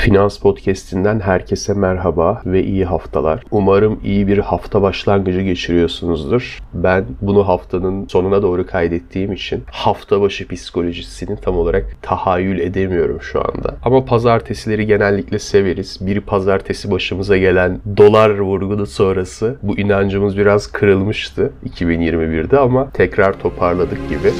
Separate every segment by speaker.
Speaker 1: Finans Podcast'inden herkese merhaba ve iyi haftalar. Umarım iyi bir hafta başlangıcı geçiriyorsunuzdur. Ben bunu haftanın sonuna doğru kaydettiğim için hafta başı psikolojisini tam olarak tahayyül edemiyorum şu anda. Ama pazartesileri genellikle severiz. Bir pazartesi başımıza gelen dolar vurgunu sonrası bu inancımız biraz kırılmıştı 2021'de ama tekrar toparladık gibi.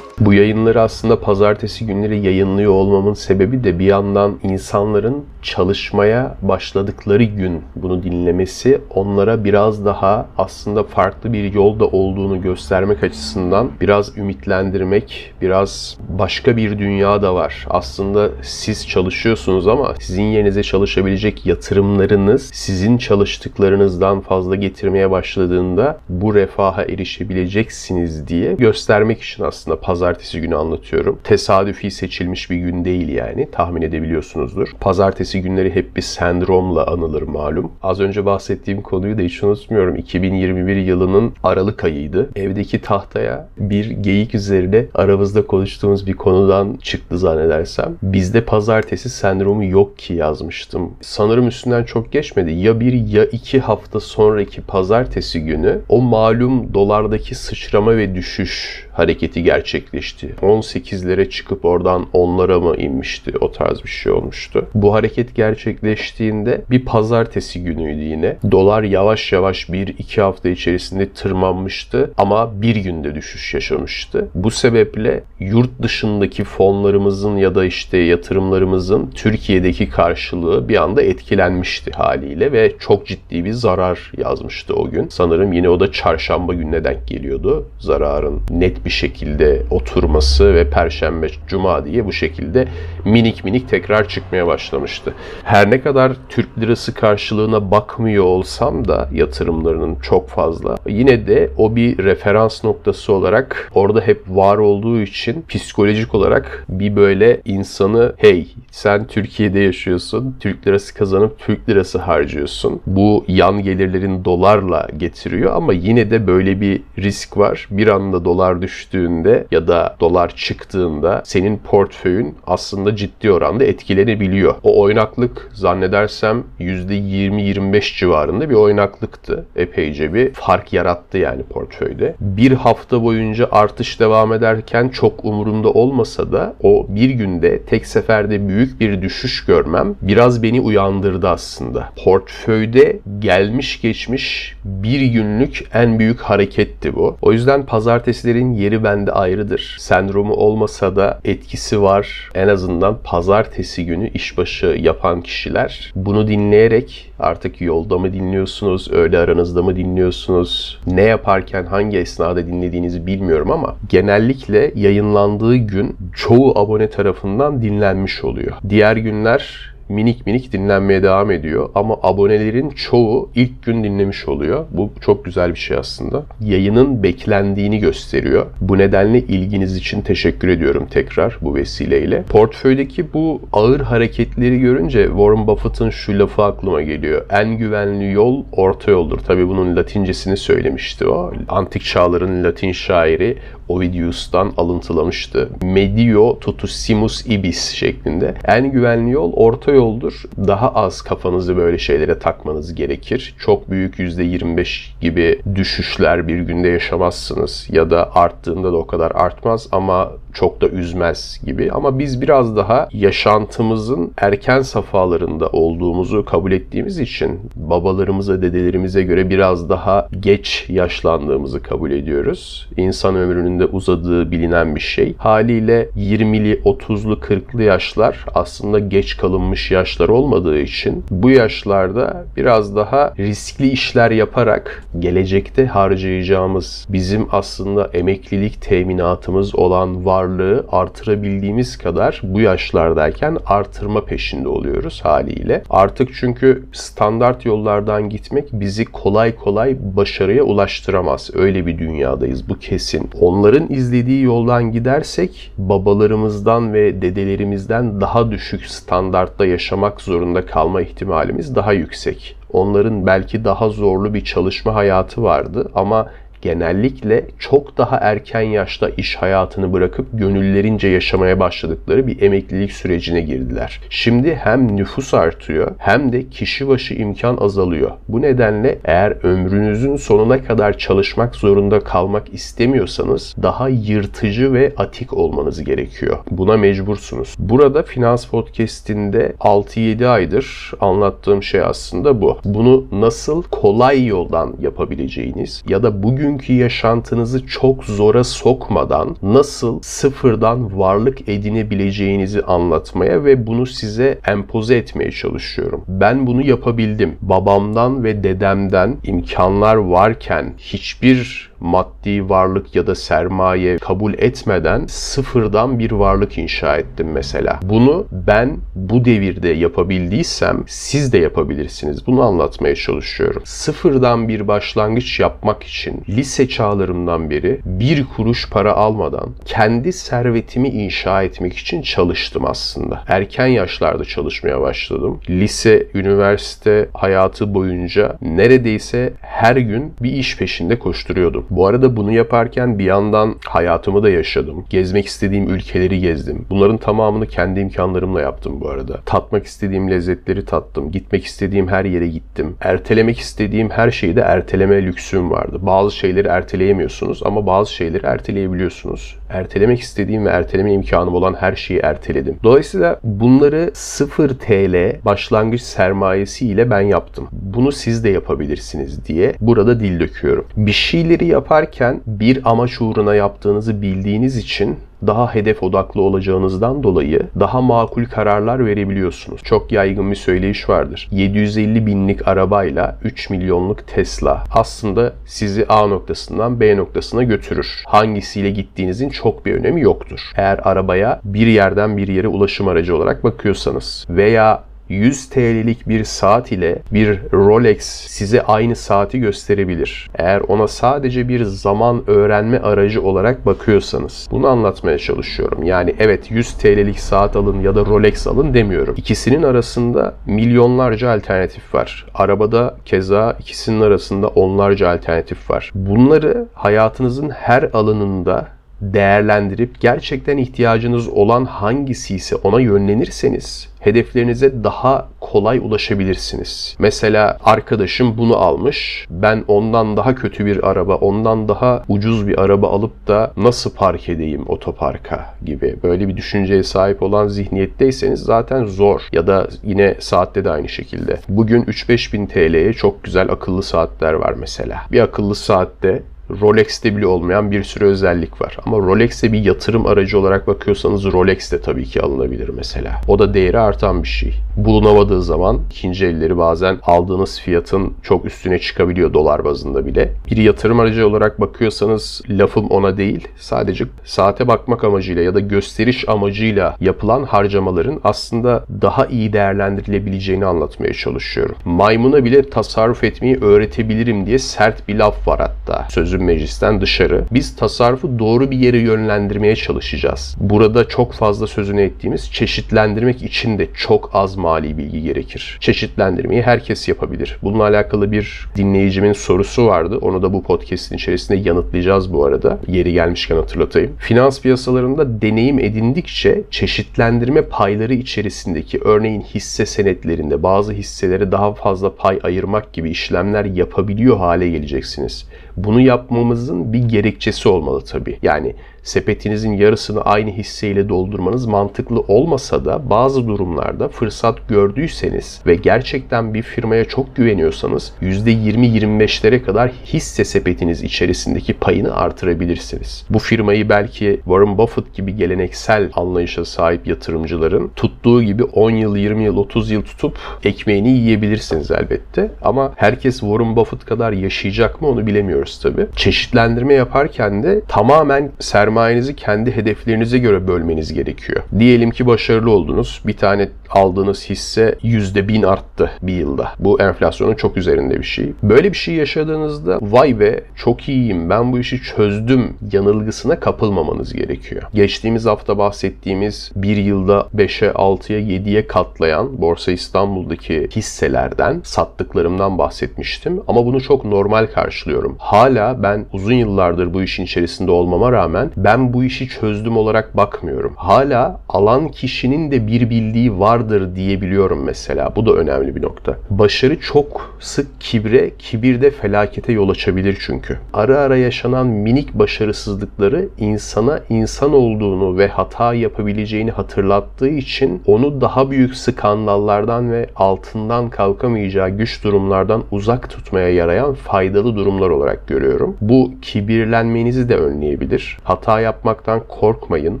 Speaker 1: Bu yayınları aslında pazartesi günleri yayınlıyor olmamın sebebi de bir yandan insanların çalışmaya başladıkları gün bunu dinlemesi onlara biraz daha aslında farklı bir yolda olduğunu göstermek açısından biraz ümitlendirmek, biraz başka bir dünya da var. Aslında siz çalışıyorsunuz ama sizin yerinize çalışabilecek yatırımlarınız sizin çalıştıklarınızdan fazla getirmeye başladığında bu refaha erişebileceksiniz diye göstermek için aslında pazartesi günü anlatıyorum. Tesadüfi seçilmiş bir gün değil yani tahmin edebiliyorsunuzdur. Pazartesi günleri hep bir sendromla anılır malum. Az önce bahsettiğim konuyu da hiç unutmuyorum. 2021 yılının Aralık ayıydı. Evdeki tahtaya bir geyik üzerine aramızda konuştuğumuz bir konudan çıktı zannedersem. Bizde pazartesi sendromu yok ki yazmıştım. Sanırım üstünden çok geçmedi. Ya bir ya iki hafta sonraki pazartesi günü o malum dolardaki sıçrama ve düşüş hareketi gerçekleşti. 18'lere çıkıp oradan 10'lara mı inmişti? O tarz bir şey olmuştu. Bu hareket gerçekleştiğinde bir pazartesi günüydü yine. Dolar yavaş yavaş 1-2 hafta içerisinde tırmanmıştı ama bir günde düşüş yaşamıştı. Bu sebeple yurt dışındaki fonlarımızın ya da işte yatırımlarımızın Türkiye'deki karşılığı bir anda etkilenmişti haliyle ve çok ciddi bir zarar yazmıştı o gün. Sanırım yine o da çarşamba gününe denk geliyordu. Zararın net bir şekilde oturması ve perşembe, cuma diye bu şekilde minik minik tekrar çıkmaya başlamıştı. Her ne kadar Türk lirası karşılığına bakmıyor olsam da yatırımlarının çok fazla yine de o bir referans noktası olarak orada hep var olduğu için psikolojik olarak bir böyle insanı hey sen Türkiye'de yaşıyorsun, Türk lirası kazanıp Türk lirası harcıyorsun. Bu yan gelirlerin dolarla getiriyor ama yine de böyle bir risk var. Bir anda dolar düştüğünde ya da dolar çıktığında senin portföyün aslında ciddi oranda etkilenebiliyor. O oynaklık zannedersem %20-25 civarında bir oynaklıktı. Epeyce bir fark yarattı yani portföyde. Bir hafta boyunca artış devam ederken çok umurumda olmasa da o bir günde tek seferde büyük bir düşüş görmem biraz beni uyandırdı aslında. Portföyde gelmiş geçmiş bir günlük en büyük hareketti bu. O yüzden pazartesilerin yeri bende ayrıdır. Sendromu olmasa da etkisi var. En azından pazartesi günü işbaşı yapan kişiler bunu dinleyerek artık yolda mı dinliyorsunuz, öğle aranızda mı dinliyorsunuz, ne yaparken hangi esnada dinlediğinizi bilmiyorum ama genellikle yayınlandığı gün çoğu abone tarafından dinlenmiş oluyor. Diğer günler minik minik dinlenmeye devam ediyor. Ama abonelerin çoğu ilk gün dinlemiş oluyor. Bu çok güzel bir şey aslında. Yayının beklendiğini gösteriyor. Bu nedenle ilginiz için teşekkür ediyorum tekrar bu vesileyle. Portföydeki bu ağır hareketleri görünce Warren Buffett'ın şu lafı aklıma geliyor. En güvenli yol orta yoldur. Tabii bunun latincesini söylemişti o. Antik çağların Latin şairi Ovidius'tan alıntılamıştı. Medio tutussimus ibis şeklinde. En güvenli yol orta yoldur. Daha az kafanızı böyle şeylere takmanız gerekir. Çok büyük %25 gibi düşüşler bir günde yaşamazsınız. Ya da arttığında da o kadar artmaz ama çok da üzmez gibi. Ama biz biraz daha yaşantımızın erken safhalarında olduğumuzu kabul ettiğimiz için babalarımıza, dedelerimize göre biraz daha geç yaşlandığımızı kabul ediyoruz. İnsan ömrünün de uzadığı bilinen bir şey. Haliyle 20'li, 30'lu, 40'lı yaşlar aslında geç kalınmış yaşlar olmadığı için bu yaşlarda biraz daha riskli işler yaparak gelecekte harcayacağımız bizim aslında emeklilik teminatımız olan varlığı artırabildiğimiz kadar bu yaşlardayken artırma peşinde oluyoruz haliyle. Artık çünkü standart yollardan gitmek bizi kolay kolay başarıya ulaştıramaz. Öyle bir dünyadayız bu kesin. Onların izlediği yoldan gidersek babalarımızdan ve dedelerimizden daha düşük standartta yaşamak zorunda kalma ihtimalimiz daha yüksek. Onların belki daha zorlu bir çalışma hayatı vardı ama genellikle çok daha erken yaşta iş hayatını bırakıp gönüllerince yaşamaya başladıkları bir emeklilik sürecine girdiler. Şimdi hem nüfus artıyor hem de kişi başı imkan azalıyor. Bu nedenle eğer ömrünüzün sonuna kadar çalışmak zorunda kalmak istemiyorsanız daha yırtıcı ve atik olmanız gerekiyor. Buna mecbursunuz. Burada Finans Podcast'inde 6-7 aydır anlattığım şey aslında bu. Bunu nasıl kolay yoldan yapabileceğiniz ya da bugünkü yaşantınızı çok zora sokmadan nasıl sıfırdan varlık edinebileceğinizi anlatmaya ve bunu size empoze etmeye çalışıyorum. Ben bunu yapabildim. Babamdan ve dedemden imkanlar varken hiçbir maddi varlık ya da sermaye kabul etmeden sıfırdan bir varlık inşa ettim mesela. Bunu ben bu devirde yapabildiysem siz de yapabilirsiniz. Bunu anlatmaya çalışıyorum. Sıfırdan bir başlangıç yapmak için lise çağlarımdan beri bir kuruş para almadan kendi servetimi inşa etmek için çalıştım aslında. Erken yaşlarda çalışmaya başladım. Lise, üniversite hayatı boyunca neredeyse her gün bir iş peşinde koşturuyordum. Bu arada bunu yaparken bir yandan hayatımı da yaşadım. Gezmek istediğim ülkeleri gezdim. Bunların tamamını kendi imkanlarımla yaptım bu arada. Tatmak istediğim lezzetleri tattım. Gitmek istediğim her yere gittim. Ertelemek istediğim her şeyi de erteleme lüksüm vardı. Bazı şeyleri erteleyemiyorsunuz ama bazı şeyleri erteleyebiliyorsunuz. Ertelemek istediğim ve erteleme imkanım olan her şeyi erteledim. Dolayısıyla bunları 0 TL başlangıç sermayesi ile ben yaptım. Bunu siz de yapabilirsiniz diye burada dil döküyorum. Bir şeyleri yaparken bir amaç uğruna yaptığınızı bildiğiniz için daha hedef odaklı olacağınızdan dolayı daha makul kararlar verebiliyorsunuz. Çok yaygın bir söyleyiş vardır. 750 binlik arabayla 3 milyonluk Tesla aslında sizi A noktasından B noktasına götürür. Hangisiyle gittiğinizin çok bir önemi yoktur. Eğer arabaya bir yerden bir yere ulaşım aracı olarak bakıyorsanız veya 100 TL'lik bir saat ile bir Rolex size aynı saati gösterebilir. Eğer ona sadece bir zaman öğrenme aracı olarak bakıyorsanız. Bunu anlatmaya çalışıyorum. Yani evet 100 TL'lik saat alın ya da Rolex alın demiyorum. İkisinin arasında milyonlarca alternatif var. Arabada keza ikisinin arasında onlarca alternatif var. Bunları hayatınızın her alanında değerlendirip gerçekten ihtiyacınız olan hangisi ise ona yönlenirseniz hedeflerinize daha kolay ulaşabilirsiniz. Mesela arkadaşım bunu almış. Ben ondan daha kötü bir araba, ondan daha ucuz bir araba alıp da nasıl park edeyim otoparka gibi. Böyle bir düşünceye sahip olan zihniyetteyseniz zaten zor. Ya da yine saatte de aynı şekilde. Bugün 3-5 bin TL'ye çok güzel akıllı saatler var mesela. Bir akıllı saatte Rolex'te bile olmayan bir sürü özellik var. Ama Rolex'e bir yatırım aracı olarak bakıyorsanız Rolex de tabii ki alınabilir mesela. O da değeri artan bir şey. Bulunamadığı zaman ikinci elleri bazen aldığınız fiyatın çok üstüne çıkabiliyor dolar bazında bile. Bir yatırım aracı olarak bakıyorsanız lafım ona değil. Sadece saate bakmak amacıyla ya da gösteriş amacıyla yapılan harcamaların aslında daha iyi değerlendirilebileceğini anlatmaya çalışıyorum. Maymuna bile tasarruf etmeyi öğretebilirim diye sert bir laf var hatta. Sözüm meclisten dışarı. Biz tasarrufu doğru bir yere yönlendirmeye çalışacağız. Burada çok fazla sözünü ettiğimiz çeşitlendirmek için de çok az mali bilgi gerekir. Çeşitlendirmeyi herkes yapabilir. Bununla alakalı bir dinleyicimin sorusu vardı. Onu da bu podcast'in içerisinde yanıtlayacağız bu arada. Yeri gelmişken hatırlatayım. Finans piyasalarında deneyim edindikçe çeşitlendirme payları içerisindeki örneğin hisse senetlerinde bazı hisselere daha fazla pay ayırmak gibi işlemler yapabiliyor hale geleceksiniz. Bunu yapmamızın bir gerekçesi olmalı tabii. Yani sepetinizin yarısını aynı hisseyle doldurmanız mantıklı olmasa da bazı durumlarda fırsat gördüyseniz ve gerçekten bir firmaya çok güveniyorsanız %20-25'lere kadar hisse sepetiniz içerisindeki payını artırabilirsiniz. Bu firmayı belki Warren Buffett gibi geleneksel anlayışa sahip yatırımcıların tuttuğu gibi 10 yıl, 20 yıl, 30 yıl tutup ekmeğini yiyebilirsiniz elbette. Ama herkes Warren Buffett kadar yaşayacak mı onu bilemiyoruz tabii. Çeşitlendirme yaparken de tamamen sermaye sermayenizi kendi hedeflerinize göre bölmeniz gerekiyor. Diyelim ki başarılı oldunuz. Bir tane aldığınız hisse %1000 arttı bir yılda. Bu enflasyonun çok üzerinde bir şey. Böyle bir şey yaşadığınızda vay be çok iyiyim ben bu işi çözdüm yanılgısına kapılmamanız gerekiyor. Geçtiğimiz hafta bahsettiğimiz bir yılda 5'e 6'ya 7'ye katlayan Borsa İstanbul'daki hisselerden sattıklarımdan bahsetmiştim. Ama bunu çok normal karşılıyorum. Hala ben uzun yıllardır bu işin içerisinde olmama rağmen ben bu işi çözdüm olarak bakmıyorum. Hala alan kişinin de bir bildiği vardır diyebiliyorum mesela. Bu da önemli bir nokta. Başarı çok sık kibre, kibir de felakete yol açabilir çünkü. Ara ara yaşanan minik başarısızlıkları insana insan olduğunu ve hata yapabileceğini hatırlattığı için onu daha büyük skandallardan ve altından kalkamayacağı güç durumlardan uzak tutmaya yarayan faydalı durumlar olarak görüyorum. Bu kibirlenmenizi de önleyebilir. Hata yapmaktan korkmayın.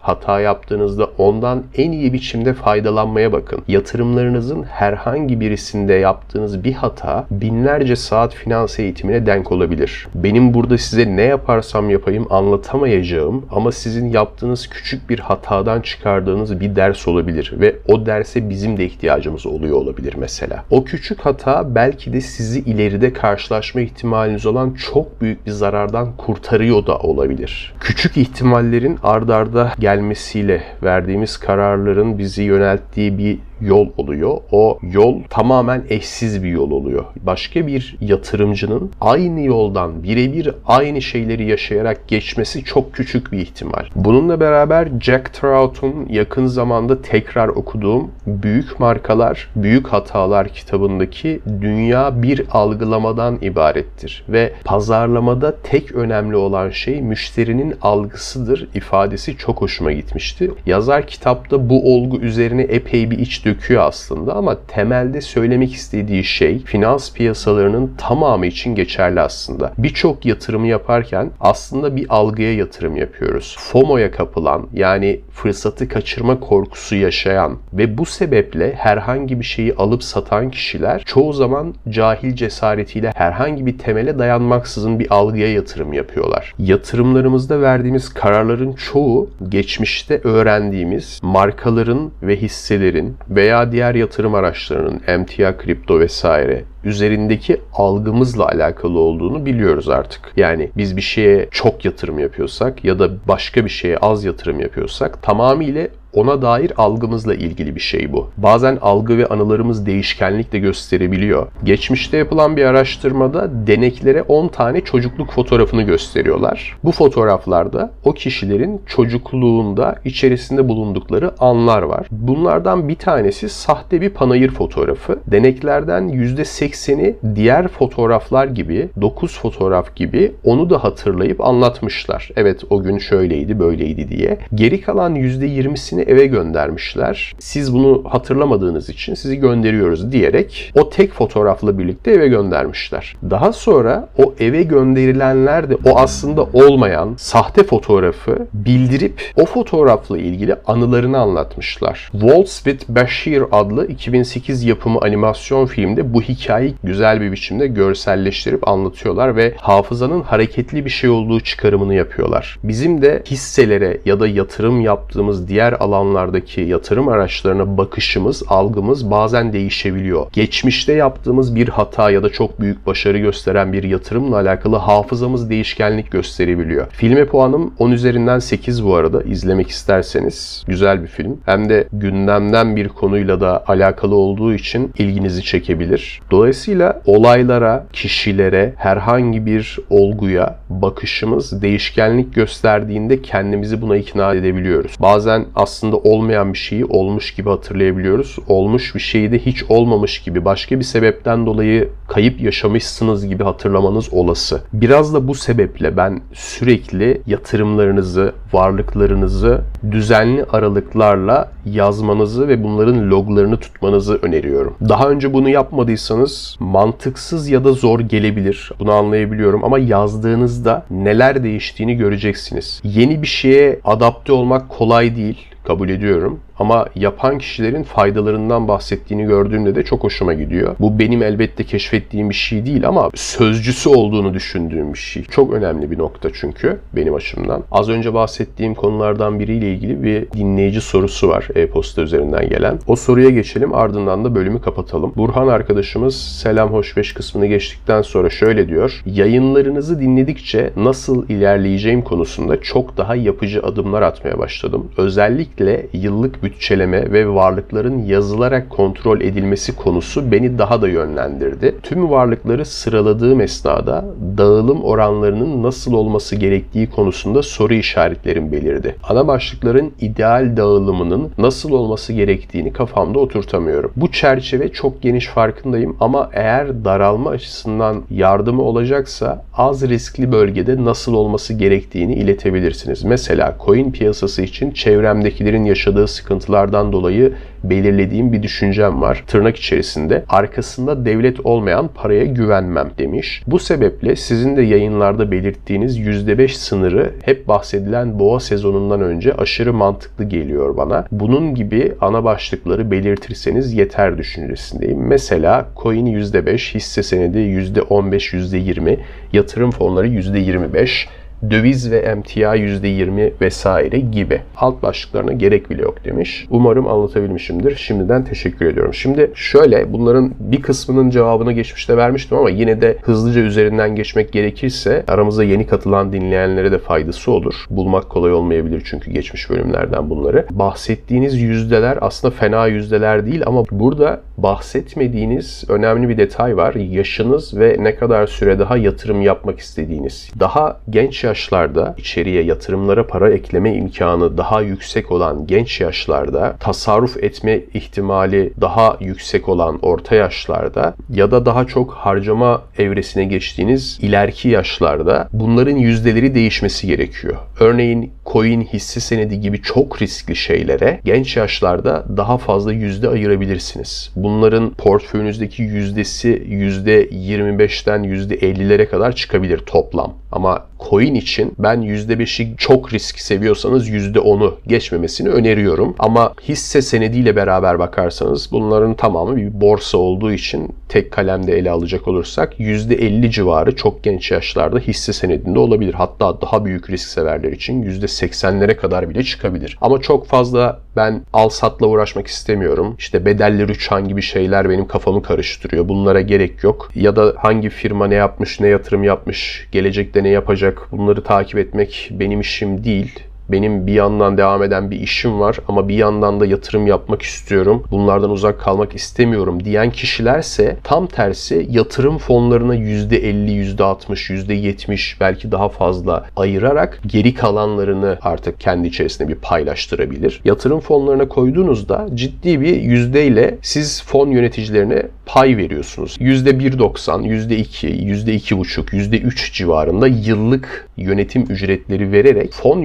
Speaker 1: Hata yaptığınızda ondan en iyi biçimde faydalanmaya bakın. Yatırımlarınızın herhangi birisinde yaptığınız bir hata binlerce saat finans eğitimine denk olabilir. Benim burada size ne yaparsam yapayım anlatamayacağım ama sizin yaptığınız küçük bir hatadan çıkardığınız bir ders olabilir ve o derse bizim de ihtiyacımız oluyor olabilir mesela. O küçük hata belki de sizi ileride karşılaşma ihtimaliniz olan çok büyük bir zarardan kurtarıyor da olabilir. Küçük ihtimallerin ardarda gelmesiyle verdiğimiz kararların bizi yönelttiği bir yol oluyor. O yol tamamen eşsiz bir yol oluyor. Başka bir yatırımcının aynı yoldan birebir aynı şeyleri yaşayarak geçmesi çok küçük bir ihtimal. Bununla beraber Jack Trout'un yakın zamanda tekrar okuduğum Büyük Markalar, Büyük Hatalar kitabındaki dünya bir algılamadan ibarettir ve pazarlamada tek önemli olan şey müşterinin algısıdır ifadesi çok hoşuma gitmişti. Yazar kitapta bu olgu üzerine epey bir iç döküyor aslında ama temelde söylemek istediği şey finans piyasalarının tamamı için geçerli aslında. Birçok yatırımı yaparken aslında bir algıya yatırım yapıyoruz. FOMO'ya kapılan yani fırsatı kaçırma korkusu yaşayan ve bu sebeple herhangi bir şeyi alıp satan kişiler çoğu zaman cahil cesaretiyle herhangi bir temele dayanmaksızın bir algıya yatırım yapıyorlar. Yatırımlarımızda verdiğimiz kararların çoğu geçmişte öğrendiğimiz markaların ve hisselerin veya diğer yatırım araçlarının emtia, kripto vesaire üzerindeki algımızla alakalı olduğunu biliyoruz artık. Yani biz bir şeye çok yatırım yapıyorsak ya da başka bir şeye az yatırım yapıyorsak tamamıyla ona dair algımızla ilgili bir şey bu. Bazen algı ve anılarımız değişkenlik de gösterebiliyor. Geçmişte yapılan bir araştırmada deneklere 10 tane çocukluk fotoğrafını gösteriyorlar. Bu fotoğraflarda o kişilerin çocukluğunda içerisinde bulundukları anlar var. Bunlardan bir tanesi sahte bir panayır fotoğrafı. Deneklerden %80'i diğer fotoğraflar gibi, 9 fotoğraf gibi onu da hatırlayıp anlatmışlar. Evet o gün şöyleydi, böyleydi diye. Geri kalan %20'sini eve göndermişler. Siz bunu hatırlamadığınız için sizi gönderiyoruz diyerek o tek fotoğrafla birlikte eve göndermişler. Daha sonra o eve gönderilenler de o aslında olmayan sahte fotoğrafı bildirip o fotoğrafla ilgili anılarını anlatmışlar. Waltz with Bashir adlı 2008 yapımı animasyon filmde bu hikayeyi güzel bir biçimde görselleştirip anlatıyorlar ve hafızanın hareketli bir şey olduğu çıkarımını yapıyorlar. Bizim de hisselere ya da yatırım yaptığımız diğer alanlardaki yatırım araçlarına bakışımız, algımız bazen değişebiliyor. Geçmişte yaptığımız bir hata ya da çok büyük başarı gösteren bir yatırımla alakalı hafızamız değişkenlik gösterebiliyor. Filme puanım 10 üzerinden 8 bu arada. İzlemek isterseniz güzel bir film. Hem de gündemden bir konuyla da alakalı olduğu için ilginizi çekebilir. Dolayısıyla olaylara, kişilere, herhangi bir olguya bakışımız değişkenlik gösterdiğinde kendimizi buna ikna edebiliyoruz. Bazen aslında olmayan bir şeyi olmuş gibi hatırlayabiliyoruz. Olmuş bir şeyi de hiç olmamış gibi başka bir sebepten dolayı kayıp yaşamışsınız gibi hatırlamanız olası. Biraz da bu sebeple ben sürekli yatırımlarınızı, varlıklarınızı düzenli aralıklarla yazmanızı ve bunların loglarını tutmanızı öneriyorum. Daha önce bunu yapmadıysanız mantıksız ya da zor gelebilir. Bunu anlayabiliyorum ama yazdığınızda neler değiştiğini göreceksiniz. Yeni bir şeye adapte olmak kolay değil kabul ediyorum. Ama yapan kişilerin faydalarından bahsettiğini gördüğümde de çok hoşuma gidiyor. Bu benim elbette keşfettiğim bir şey değil ama sözcüsü olduğunu düşündüğüm bir şey. Çok önemli bir nokta çünkü benim açımdan. Az önce bahsettiğim konulardan biriyle ilgili bir dinleyici sorusu var e-posta üzerinden gelen. O soruya geçelim ardından da bölümü kapatalım. Burhan arkadaşımız selam hoş beş kısmını geçtikten sonra şöyle diyor. Yayınlarınızı dinledikçe nasıl ilerleyeceğim konusunda çok daha yapıcı adımlar atmaya başladım. Özellikle yıllık bütçeleme ve varlıkların yazılarak kontrol edilmesi konusu beni daha da yönlendirdi. Tüm varlıkları sıraladığım esnada dağılım oranlarının nasıl olması gerektiği konusunda soru işaretlerim belirdi. Ana başlıkların ideal dağılımının nasıl olması gerektiğini kafamda oturtamıyorum. Bu çerçeve çok geniş farkındayım ama eğer daralma açısından yardımı olacaksa az riskli bölgede nasıl olması gerektiğini iletebilirsiniz. Mesela coin piyasası için çevremdekilerin yaşadığı sıkıntılardan dolayı belirlediğim bir düşüncem var. Tırnak içerisinde arkasında devlet olmayan paraya güvenmem demiş. Bu sebeple sizin de yayınlarda belirttiğiniz %5 sınırı hep bahsedilen boğa sezonundan önce aşırı mantıklı geliyor bana. Bunun gibi ana başlıkları belirtirseniz yeter düşüncesindeyim. Mesela coin %5, hisse senedi %15, %20, yatırım fonları %25, döviz ve emtia %20 vesaire gibi. Alt başlıklarına gerek bile yok demiş. Umarım anlatabilmişimdir. Şimdiden teşekkür ediyorum. Şimdi şöyle bunların bir kısmının cevabını geçmişte vermiştim ama yine de hızlıca üzerinden geçmek gerekirse aramıza yeni katılan dinleyenlere de faydası olur. Bulmak kolay olmayabilir çünkü geçmiş bölümlerden bunları. Bahsettiğiniz yüzdeler aslında fena yüzdeler değil ama burada bahsetmediğiniz önemli bir detay var. Yaşınız ve ne kadar süre daha yatırım yapmak istediğiniz. Daha genç yaşlarda içeriye yatırımlara para ekleme imkanı daha yüksek olan genç yaşlarda, tasarruf etme ihtimali daha yüksek olan orta yaşlarda ya da daha çok harcama evresine geçtiğiniz ileriki yaşlarda bunların yüzdeleri değişmesi gerekiyor. Örneğin coin, hisse senedi gibi çok riskli şeylere genç yaşlarda daha fazla yüzde ayırabilirsiniz. Bunların portföyünüzdeki yüzdesi %25'ten %50'lere kadar çıkabilir toplam. Ama coin için ben %5'i çok risk seviyorsanız %10'u geçmemesini öneriyorum. Ama hisse senediyle beraber bakarsanız bunların tamamı bir borsa olduğu için tek kalemde ele alacak olursak %50 civarı çok genç yaşlarda hisse senedinde olabilir. Hatta daha büyük risk severler için %80'lere kadar bile çıkabilir. Ama çok fazla ben al satla uğraşmak istemiyorum. İşte bedelli rüçhan gibi şeyler benim kafamı karıştırıyor. Bunlara gerek yok. Ya da hangi firma ne yapmış, ne yatırım yapmış, gelecekte ne yapacak bunları takip etmek benim işim değil. Benim bir yandan devam eden bir işim var ama bir yandan da yatırım yapmak istiyorum. Bunlardan uzak kalmak istemiyorum diyen kişilerse tam tersi yatırım fonlarına %50, %60, %70 belki daha fazla ayırarak geri kalanlarını artık kendi içerisinde bir paylaştırabilir. Yatırım fonlarına koyduğunuzda ciddi bir yüzdeyle siz fon yöneticilerine pay veriyorsunuz. %1.90, %2, %2.5, %3 civarında yıllık yönetim ücretleri vererek fon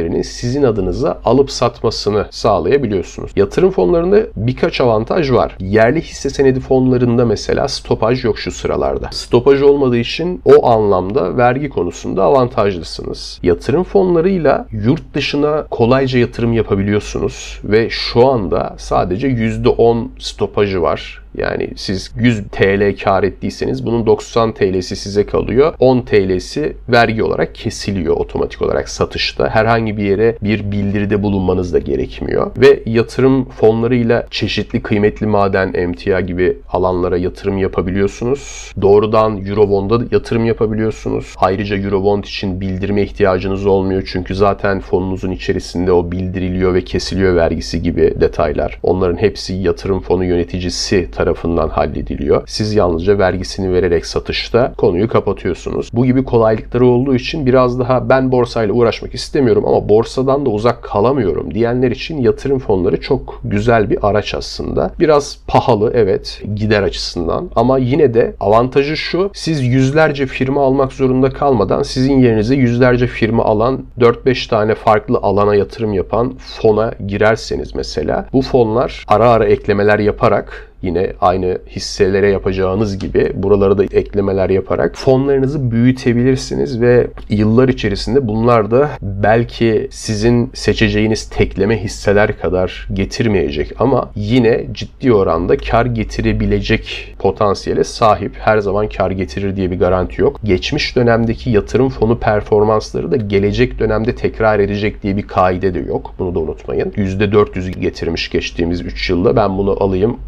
Speaker 1: yöneticilerinin sizin adınıza alıp satmasını sağlayabiliyorsunuz. Yatırım fonlarında birkaç avantaj var. Yerli hisse senedi fonlarında mesela stopaj yok şu sıralarda. Stopaj olmadığı için o anlamda vergi konusunda avantajlısınız. Yatırım fonlarıyla yurt dışına kolayca yatırım yapabiliyorsunuz ve şu anda sadece %10 stopajı var. Yani siz 100 TL kar ettiyseniz bunun 90 TL'si size kalıyor. 10 TL'si vergi olarak kesiliyor otomatik olarak satışta. Herhangi bir yere bir bildiride bulunmanız da gerekmiyor. Ve yatırım fonlarıyla çeşitli kıymetli maden, emtia gibi alanlara yatırım yapabiliyorsunuz. Doğrudan Eurobond'a yatırım yapabiliyorsunuz. Ayrıca Eurobond için bildirme ihtiyacınız olmuyor. Çünkü zaten fonunuzun içerisinde o bildiriliyor ve kesiliyor vergisi gibi detaylar. Onların hepsi yatırım fonu yöneticisi tarafından hallediliyor. Siz yalnızca vergisini vererek satışta konuyu kapatıyorsunuz. Bu gibi kolaylıkları olduğu için biraz daha ben borsayla uğraşmak istemiyorum ama borsadan da uzak kalamıyorum diyenler için yatırım fonları çok güzel bir araç aslında. Biraz pahalı evet gider açısından ama yine de avantajı şu siz yüzlerce firma almak zorunda kalmadan sizin yerinize yüzlerce firma alan 4-5 tane farklı alana yatırım yapan fona girerseniz mesela bu fonlar ara ara eklemeler yaparak yine aynı hisselere yapacağınız gibi buralara da eklemeler yaparak fonlarınızı büyütebilirsiniz ve yıllar içerisinde bunlar da belki sizin seçeceğiniz tekleme hisseler kadar getirmeyecek ama yine ciddi oranda kar getirebilecek potansiyele sahip. Her zaman kar getirir diye bir garanti yok. Geçmiş dönemdeki yatırım fonu performansları da gelecek dönemde tekrar edecek diye bir kaide de yok. Bunu da unutmayın. %400'ü getirmiş geçtiğimiz 3 yılda. Ben bunu alayım,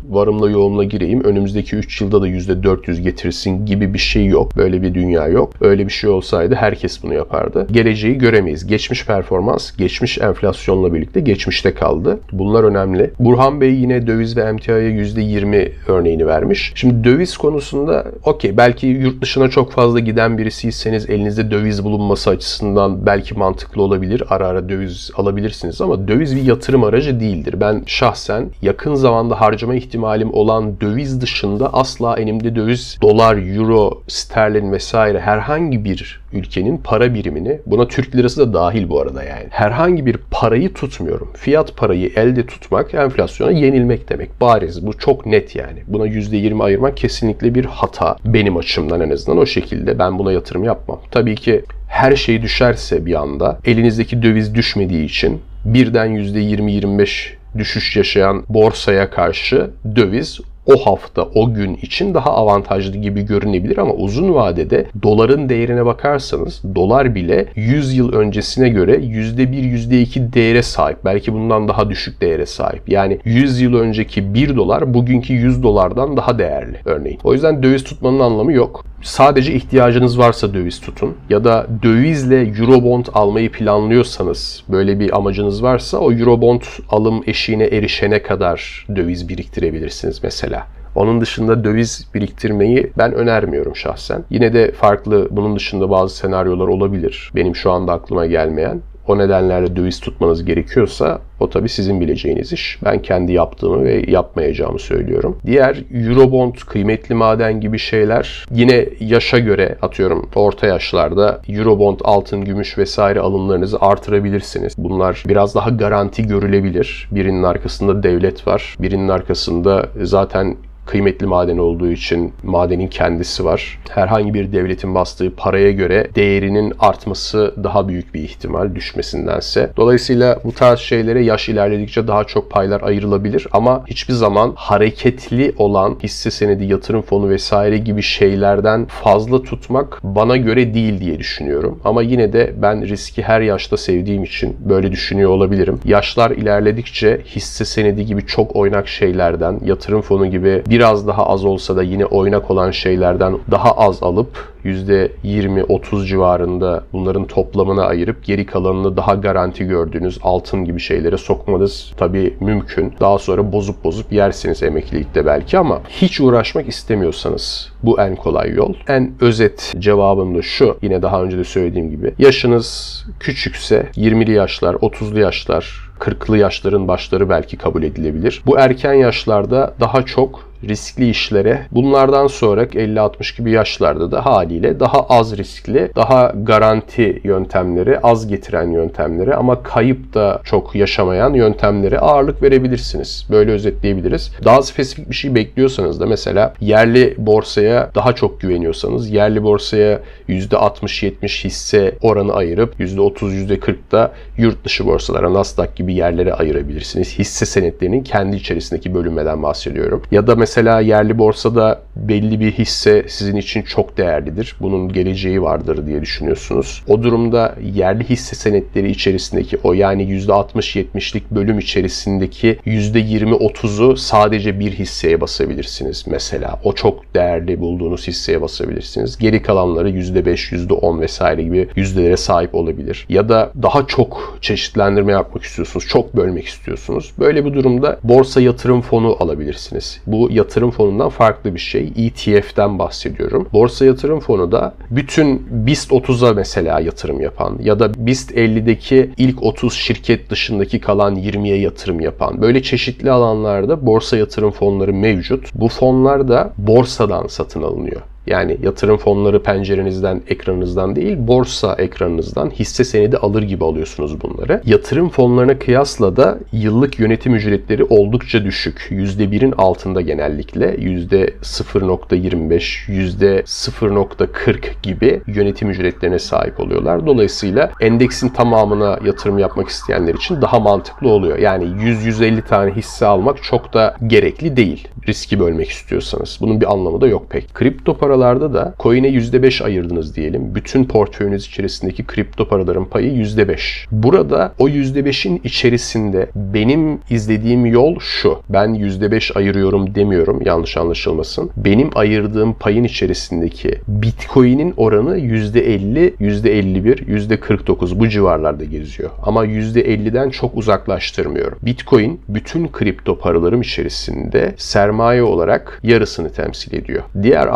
Speaker 1: varımla yoğumla gireyim. Önümüzdeki 3 yılda da %400 getirsin gibi bir şey yok. Böyle bir dünya yok. Öyle bir şey olsaydı herkes bunu yapardı. Geleceği göremeyiz. Geçmiş performans, geçmiş enflasyonla birlikte geçmişte kaldı. Bunlar önemli. Burhan Bey yine döviz ve emtiaya %20 örneğini vermiş. Şimdi döviz konusunda okey belki yurt dışına çok fazla giden birisiyseniz elinizde döviz bulunması açısından belki mantıklı olabilir. Ara ara döviz alabilirsiniz ama döviz bir yatırım aracı değildir. Ben şahsen yakın zamanda harcama ihtimalim olan döviz dışında asla elimde döviz, dolar, euro, sterlin vesaire herhangi bir ülkenin para birimini, buna Türk lirası da dahil bu arada yani. Herhangi bir parayı tutmuyorum. Fiyat parayı elde tutmak enflasyona yenilmek demek. Bariz. Bu çok net yani. Buna %20 ayırmak kesinlikle bir hata. Benim açımdan en azından o şekilde. Ben buna yatırım yapmam. Tabii ki her şey düşerse bir anda elinizdeki döviz düşmediği için birden %20-25 düşüş yaşayan borsaya karşı döviz o hafta, o gün için daha avantajlı gibi görünebilir ama uzun vadede doların değerine bakarsanız dolar bile 100 yıl öncesine göre %1, %2 değere sahip. Belki bundan daha düşük değere sahip. Yani 100 yıl önceki 1 dolar bugünkü 100 dolardan daha değerli örneğin. O yüzden döviz tutmanın anlamı yok. Sadece ihtiyacınız varsa döviz tutun ya da dövizle Eurobond almayı planlıyorsanız böyle bir amacınız varsa o Eurobond alım eşiğine erişene kadar döviz biriktirebilirsiniz mesela. Onun dışında döviz biriktirmeyi ben önermiyorum şahsen. Yine de farklı bunun dışında bazı senaryolar olabilir. Benim şu anda aklıma gelmeyen o nedenlerle döviz tutmanız gerekiyorsa o tabi sizin bileceğiniz iş. Ben kendi yaptığımı ve yapmayacağımı söylüyorum. Diğer Eurobond, kıymetli maden gibi şeyler yine yaşa göre atıyorum orta yaşlarda Eurobond, altın, gümüş vesaire alımlarınızı artırabilirsiniz. Bunlar biraz daha garanti görülebilir. Birinin arkasında devlet var. Birinin arkasında zaten kıymetli maden olduğu için madenin kendisi var. Herhangi bir devletin bastığı paraya göre değerinin artması daha büyük bir ihtimal düşmesindense. Dolayısıyla bu tarz şeylere yaş ilerledikçe daha çok paylar ayrılabilir ama hiçbir zaman hareketli olan hisse senedi, yatırım fonu vesaire gibi şeylerden fazla tutmak bana göre değil diye düşünüyorum. Ama yine de ben riski her yaşta sevdiğim için böyle düşünüyor olabilirim. Yaşlar ilerledikçe hisse senedi gibi çok oynak şeylerden, yatırım fonu gibi biraz daha az olsa da yine oynak olan şeylerden daha az alıp %20-30 civarında bunların toplamına ayırıp geri kalanını daha garanti gördüğünüz altın gibi şeylere sokmanız tabii mümkün. Daha sonra bozup bozup yersiniz emeklilikte belki ama hiç uğraşmak istemiyorsanız bu en kolay yol. En özet cevabım da şu. Yine daha önce de söylediğim gibi. Yaşınız küçükse 20'li yaşlar, 30'lu yaşlar, 40'lı yaşların başları belki kabul edilebilir. Bu erken yaşlarda daha çok riskli işlere bunlardan sonra 50-60 gibi yaşlarda da haliyle daha az riskli, daha garanti yöntemleri, az getiren yöntemleri ama kayıp da çok yaşamayan yöntemlere ağırlık verebilirsiniz. Böyle özetleyebiliriz. Daha spesifik bir şey bekliyorsanız da mesela yerli borsaya daha çok güveniyorsanız yerli borsaya %60-70 hisse oranı ayırıp %30-%40 da yurt dışı borsalara Nasdaq gibi yerlere ayırabilirsiniz. Hisse senetlerinin kendi içerisindeki bölünmeden bahsediyorum. Ya da mesela mesela yerli borsada belli bir hisse sizin için çok değerlidir. Bunun geleceği vardır diye düşünüyorsunuz. O durumda yerli hisse senetleri içerisindeki o yani %60-70'lik bölüm içerisindeki %20-30'u sadece bir hisseye basabilirsiniz mesela. O çok değerli bulduğunuz hisseye basabilirsiniz. Geri kalanları %5, %10 vesaire gibi yüzdelere sahip olabilir. Ya da daha çok çeşitlendirme yapmak istiyorsunuz. Çok bölmek istiyorsunuz. Böyle bir durumda borsa yatırım fonu alabilirsiniz. Bu yatırım fonundan farklı bir şey. ETF'den bahsediyorum. Borsa yatırım fonu da bütün BIST 30'a mesela yatırım yapan ya da BIST 50'deki ilk 30 şirket dışındaki kalan 20'ye yatırım yapan böyle çeşitli alanlarda borsa yatırım fonları mevcut. Bu fonlar da borsadan satın alınıyor. Yani yatırım fonları pencerenizden, ekranınızdan değil, borsa ekranınızdan hisse senedi alır gibi alıyorsunuz bunları. Yatırım fonlarına kıyasla da yıllık yönetim ücretleri oldukça düşük. %1'in altında genellikle. %0.25, %0.40 gibi yönetim ücretlerine sahip oluyorlar. Dolayısıyla endeksin tamamına yatırım yapmak isteyenler için daha mantıklı oluyor. Yani 100-150 tane hisse almak çok da gerekli değil. Riski bölmek istiyorsanız. Bunun bir anlamı da yok pek. Kripto paralarda da coin'e %5 ayırdınız diyelim. Bütün portföyünüz içerisindeki kripto paraların payı %5. Burada o %5'in içerisinde benim izlediğim yol şu. Ben %5 ayırıyorum demiyorum yanlış anlaşılmasın. Benim ayırdığım payın içerisindeki Bitcoin'in oranı %50, %51, %49 bu civarlarda geziyor. Ama %50'den çok uzaklaştırmıyorum. Bitcoin bütün kripto paralarım içerisinde sermaye olarak yarısını temsil ediyor. Diğer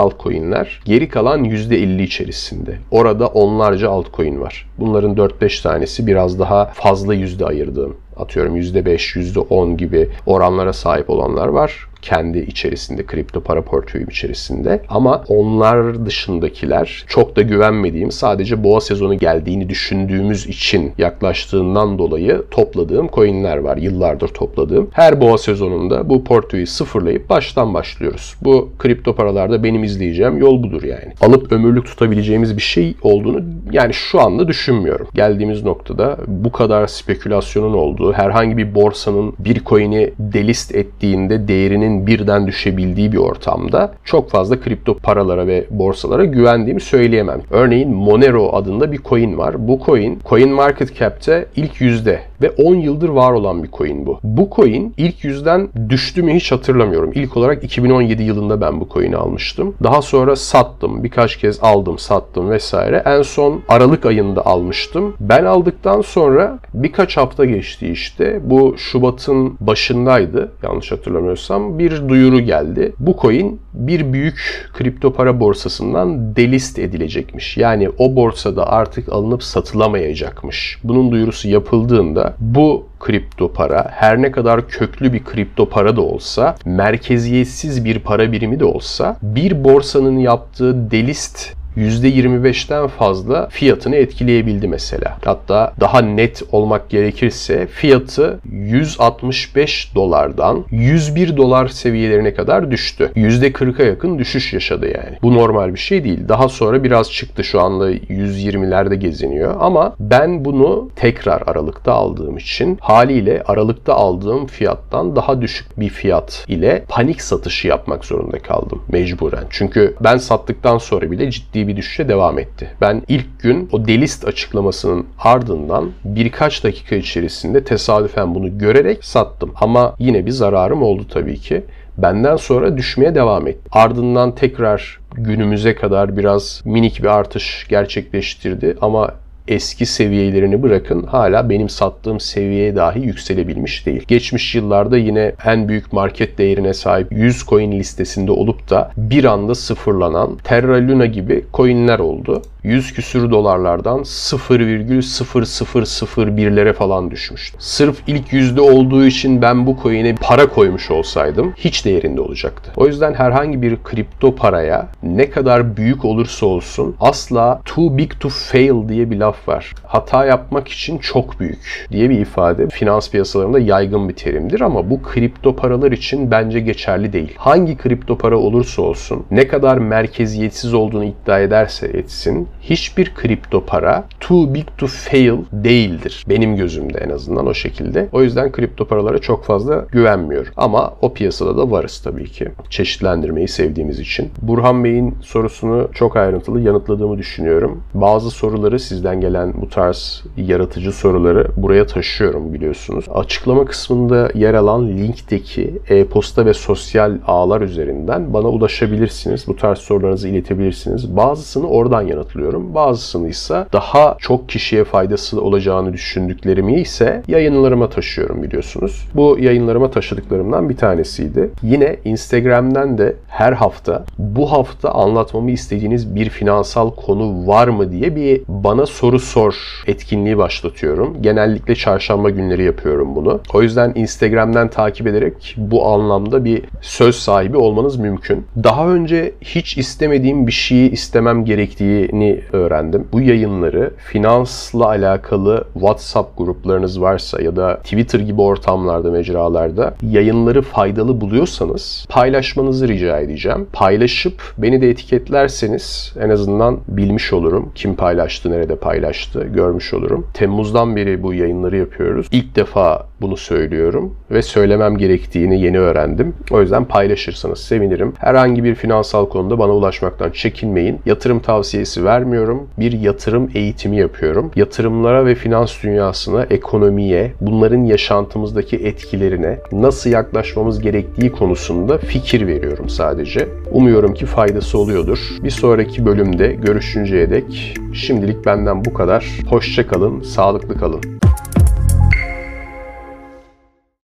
Speaker 1: altcoin'ler geri kalan %50 içerisinde. Orada onlarca altcoin var. Bunların 4-5 tanesi biraz daha fazla yüzde ayırdığım atıyorum %5, %10 gibi oranlara sahip olanlar var kendi içerisinde, kripto para portföyüm içerisinde. Ama onlar dışındakiler çok da güvenmediğim, sadece boğa sezonu geldiğini düşündüğümüz için yaklaştığından dolayı topladığım coinler var. Yıllardır topladığım. Her boğa sezonunda bu portföyü sıfırlayıp baştan başlıyoruz. Bu kripto paralarda benim izleyeceğim yol budur yani. Alıp ömürlük tutabileceğimiz bir şey olduğunu yani şu anda düşünmüyorum. Geldiğimiz noktada bu kadar spekülasyonun olduğu, herhangi bir borsanın bir coin'i delist ettiğinde değerinin birden düşebildiği bir ortamda çok fazla kripto paralara ve borsalara güvendiğimi söyleyemem. Örneğin Monero adında bir coin var. Bu coin Coin Market Cap'te ilk yüzde ve 10 yıldır var olan bir coin bu. Bu coin ilk yüzden düştü mü hiç hatırlamıyorum. İlk olarak 2017 yılında ben bu coin'i almıştım. Daha sonra sattım. Birkaç kez aldım, sattım vesaire. En son Aralık ayında almıştım. Ben aldıktan sonra birkaç hafta geçti işte. Bu Şubat'ın başındaydı yanlış hatırlamıyorsam. Bir duyuru geldi. Bu coin bir büyük kripto para borsasından delist edilecekmiş. Yani o borsada artık alınıp satılamayacakmış. Bunun duyurusu yapıldığında bu kripto para her ne kadar köklü bir kripto para da olsa, merkeziyetsiz bir para birimi de olsa bir borsanın yaptığı delist %25'ten fazla fiyatını etkileyebildi mesela. Hatta daha net olmak gerekirse fiyatı 165 dolardan 101 dolar seviyelerine kadar düştü. %40'a yakın düşüş yaşadı yani. Bu normal bir şey değil. Daha sonra biraz çıktı şu anda 120'lerde geziniyor ama ben bunu tekrar Aralık'ta aldığım için haliyle Aralık'ta aldığım fiyattan daha düşük bir fiyat ile panik satışı yapmak zorunda kaldım mecburen. Çünkü ben sattıktan sonra bile ciddi bir düşüşe devam etti. Ben ilk gün o delist açıklamasının ardından birkaç dakika içerisinde tesadüfen bunu görerek sattım. Ama yine bir zararım oldu tabii ki. Benden sonra düşmeye devam etti. Ardından tekrar günümüze kadar biraz minik bir artış gerçekleştirdi ama eski seviyelerini bırakın hala benim sattığım seviyeye dahi yükselebilmiş değil. Geçmiş yıllarda yine en büyük market değerine sahip 100 coin listesinde olup da bir anda sıfırlanan Terra Luna gibi coinler oldu. 100 küsür dolarlardan 0,0001'lere falan düşmüştü. Sırf ilk yüzde olduğu için ben bu coin'e para koymuş olsaydım hiç değerinde olacaktı. O yüzden herhangi bir kripto paraya ne kadar büyük olursa olsun asla too big to fail diye bir laf var. Hata yapmak için çok büyük diye bir ifade finans piyasalarında yaygın bir terimdir ama bu kripto paralar için bence geçerli değil. Hangi kripto para olursa olsun ne kadar merkeziyetsiz olduğunu iddia ederse etsin hiçbir kripto para too big to fail değildir. Benim gözümde en azından o şekilde. O yüzden kripto paralara çok fazla güvenmiyorum. Ama o piyasada da varız tabii ki. Çeşitlendirmeyi sevdiğimiz için. Burhan Bey'in sorusunu çok ayrıntılı yanıtladığımı düşünüyorum. Bazı soruları sizden gelen bu tarz yaratıcı soruları buraya taşıyorum biliyorsunuz. Açıklama kısmında yer alan linkteki e-posta ve sosyal ağlar üzerinden bana ulaşabilirsiniz. Bu tarz sorularınızı iletebilirsiniz. Bazısını oradan yanıtlıyorum alıyorum. Bazısını ise daha çok kişiye faydası olacağını düşündüklerimi ise yayınlarıma taşıyorum biliyorsunuz. Bu yayınlarıma taşıdıklarımdan bir tanesiydi. Yine Instagram'dan de her hafta bu hafta anlatmamı istediğiniz bir finansal konu var mı diye bir bana soru sor etkinliği başlatıyorum. Genellikle çarşamba günleri yapıyorum bunu. O yüzden Instagram'dan takip ederek bu anlamda bir söz sahibi olmanız mümkün. Daha önce hiç istemediğim bir şeyi istemem gerektiğini öğrendim. Bu yayınları finansla alakalı WhatsApp gruplarınız varsa ya da Twitter gibi ortamlarda, mecralarda yayınları faydalı buluyorsanız paylaşmanızı rica edeceğim. Paylaşıp beni de etiketlerseniz en azından bilmiş olurum. Kim paylaştı, nerede paylaştı görmüş olurum. Temmuz'dan beri bu yayınları yapıyoruz. İlk defa bunu söylüyorum ve söylemem gerektiğini yeni öğrendim. O yüzden paylaşırsanız sevinirim. Herhangi bir finansal konuda bana ulaşmaktan çekinmeyin. Yatırım tavsiyesi vermiyorum. Bir yatırım eğitimi yapıyorum. Yatırımlara ve finans dünyasına, ekonomiye, bunların yaşantımızdaki etkilerine nasıl yaklaşmamız gerektiği konusunda fikir veriyorum sadece. Umuyorum ki faydası oluyordur. Bir sonraki bölümde görüşünceye dek şimdilik benden bu kadar. Hoşça kalın, sağlıklı kalın.